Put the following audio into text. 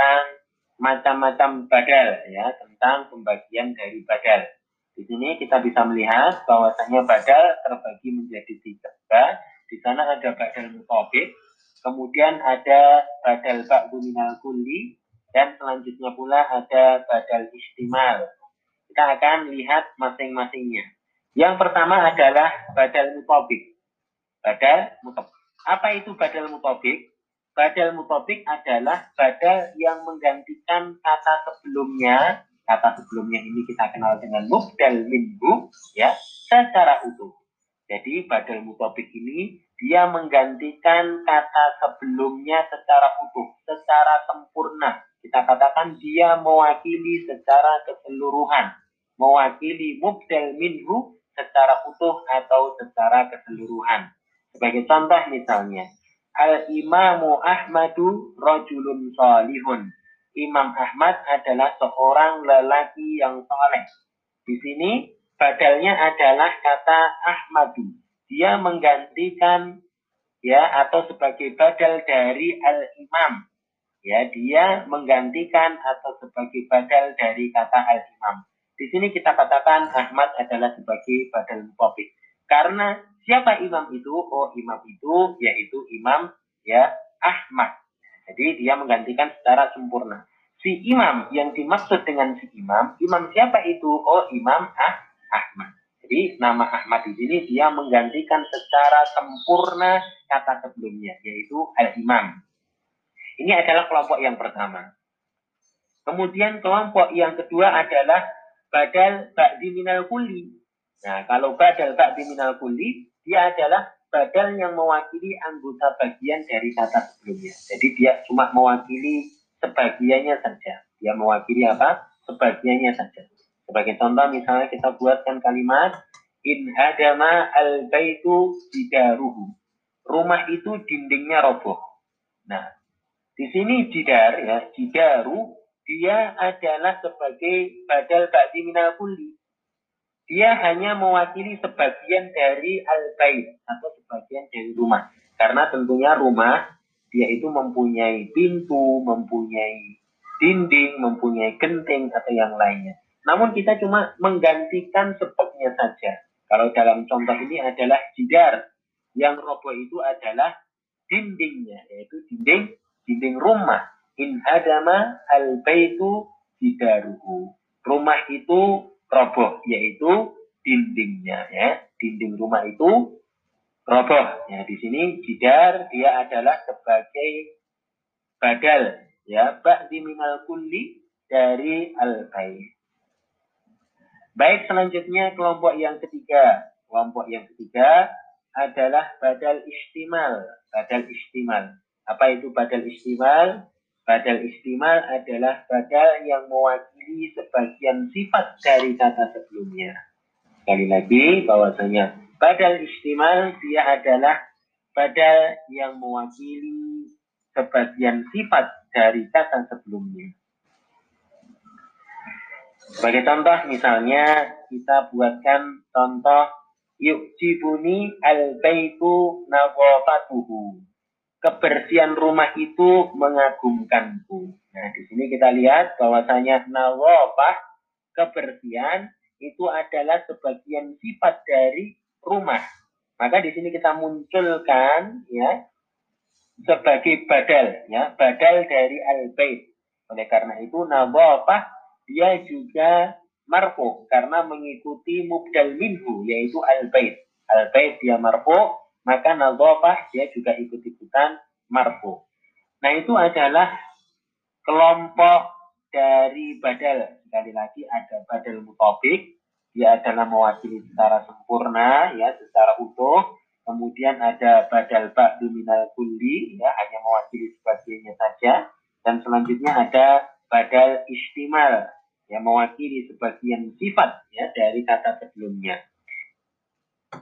tentang macam-macam badal ya, tentang pembagian dari badal. Di sini kita bisa melihat bahwasanya badal terbagi menjadi tiga. Di sana ada badal mutobik, kemudian ada badal ba'du minal kulli, dan selanjutnya pula ada badal istimal. Kita akan lihat masing-masingnya. Yang pertama adalah badal mutobik. Badal mutobik. Apa itu badal mutobik? Badal mutobik adalah badal yang menggantikan kata sebelumnya. Kata sebelumnya ini kita kenal dengan mubdal minhu, ya, secara utuh. Jadi badal mutobik ini dia menggantikan kata sebelumnya secara utuh, secara sempurna. Kita katakan dia mewakili secara keseluruhan, mewakili mubdal minhu secara utuh atau secara keseluruhan. Sebagai contoh misalnya, Al-Imamu Ahmadu rojulun salihun. Imam Ahmad adalah seorang lelaki yang soleh. Di sini badalnya adalah kata Ahmadu. Dia menggantikan ya atau sebagai badal dari al-imam. Ya, dia menggantikan atau sebagai badal dari kata al-imam. Di sini kita katakan Ahmad adalah sebagai badal topik. Karena siapa imam itu? Oh, imam itu yaitu Imam ya Ahmad. Jadi dia menggantikan secara sempurna. Si imam yang dimaksud dengan si imam, imam siapa itu? Oh, Imam ah, Ahmad. Jadi nama Ahmad di sini dia menggantikan secara sempurna kata sebelumnya, yaitu al-imam. Ini adalah kelompok yang pertama. Kemudian kelompok yang kedua adalah badal ba'di minal kulli. Nah, kalau badal ba'di minal kulli, dia adalah badal yang mewakili anggota bagian dari kata sebelumnya. Jadi dia cuma mewakili sebagiannya saja. Dia mewakili apa? Sebagiannya saja. Sebagai contoh misalnya kita buatkan kalimat in hadama al baitu jidaruhu. Rumah itu dindingnya roboh. Nah, di sini jidar ya, jidaru dia adalah sebagai badal ba'di minal kulli. Dia hanya mewakili sebagian dari al-bait atau sebagian dari rumah. Karena tentunya rumah dia itu mempunyai pintu, mempunyai dinding, mempunyai genting atau yang lainnya. Namun kita cuma menggantikan sebabnya saja. Kalau dalam contoh ini adalah jidar. Yang roboh itu adalah dindingnya, yaitu dinding dinding rumah in hadama al baitu jidaruhu. Rumah itu roboh, yaitu dindingnya ya. Dinding rumah itu roboh. Ya, di sini jidar dia adalah sebagai badal ya, ba'di minal kulli dari al. Baik, selanjutnya kelompok yang ketiga. Kelompok yang ketiga adalah badal istimal. Badal istimal. Apa itu badal istimal? Badal istimal adalah badal yang mewakili sebagian sifat dari kata sebelumnya. Sekali lagi bahwasanya badal istimal dia adalah badal yang mewakili sebagian sifat dari kata sebelumnya. Sebagai contoh misalnya kita buatkan contoh yuk cibuni al baitu nawafatuhu kebersihan rumah itu mengagumkanku. Nah, di sini kita lihat bahwasanya nawafah kebersihan itu adalah sebagian sifat dari rumah. Maka di sini kita munculkan ya sebagai badal ya, badal dari al-bait. Oleh karena itu nawafah dia juga marfu karena mengikuti mubdal minhu yaitu al-bait. Al-bait dia marfu maka nadhafah dia juga ikut-ikutan marfu. Nah itu adalah kelompok dari badal. Sekali lagi ada badal mutobik, dia adalah mewakili secara sempurna, ya secara utuh. Kemudian ada badal ba'du minal kulli, ya hanya mewakili sebagiannya saja. Dan selanjutnya ada badal istimal, yang mewakili sebagian sifat ya dari kata sebelumnya.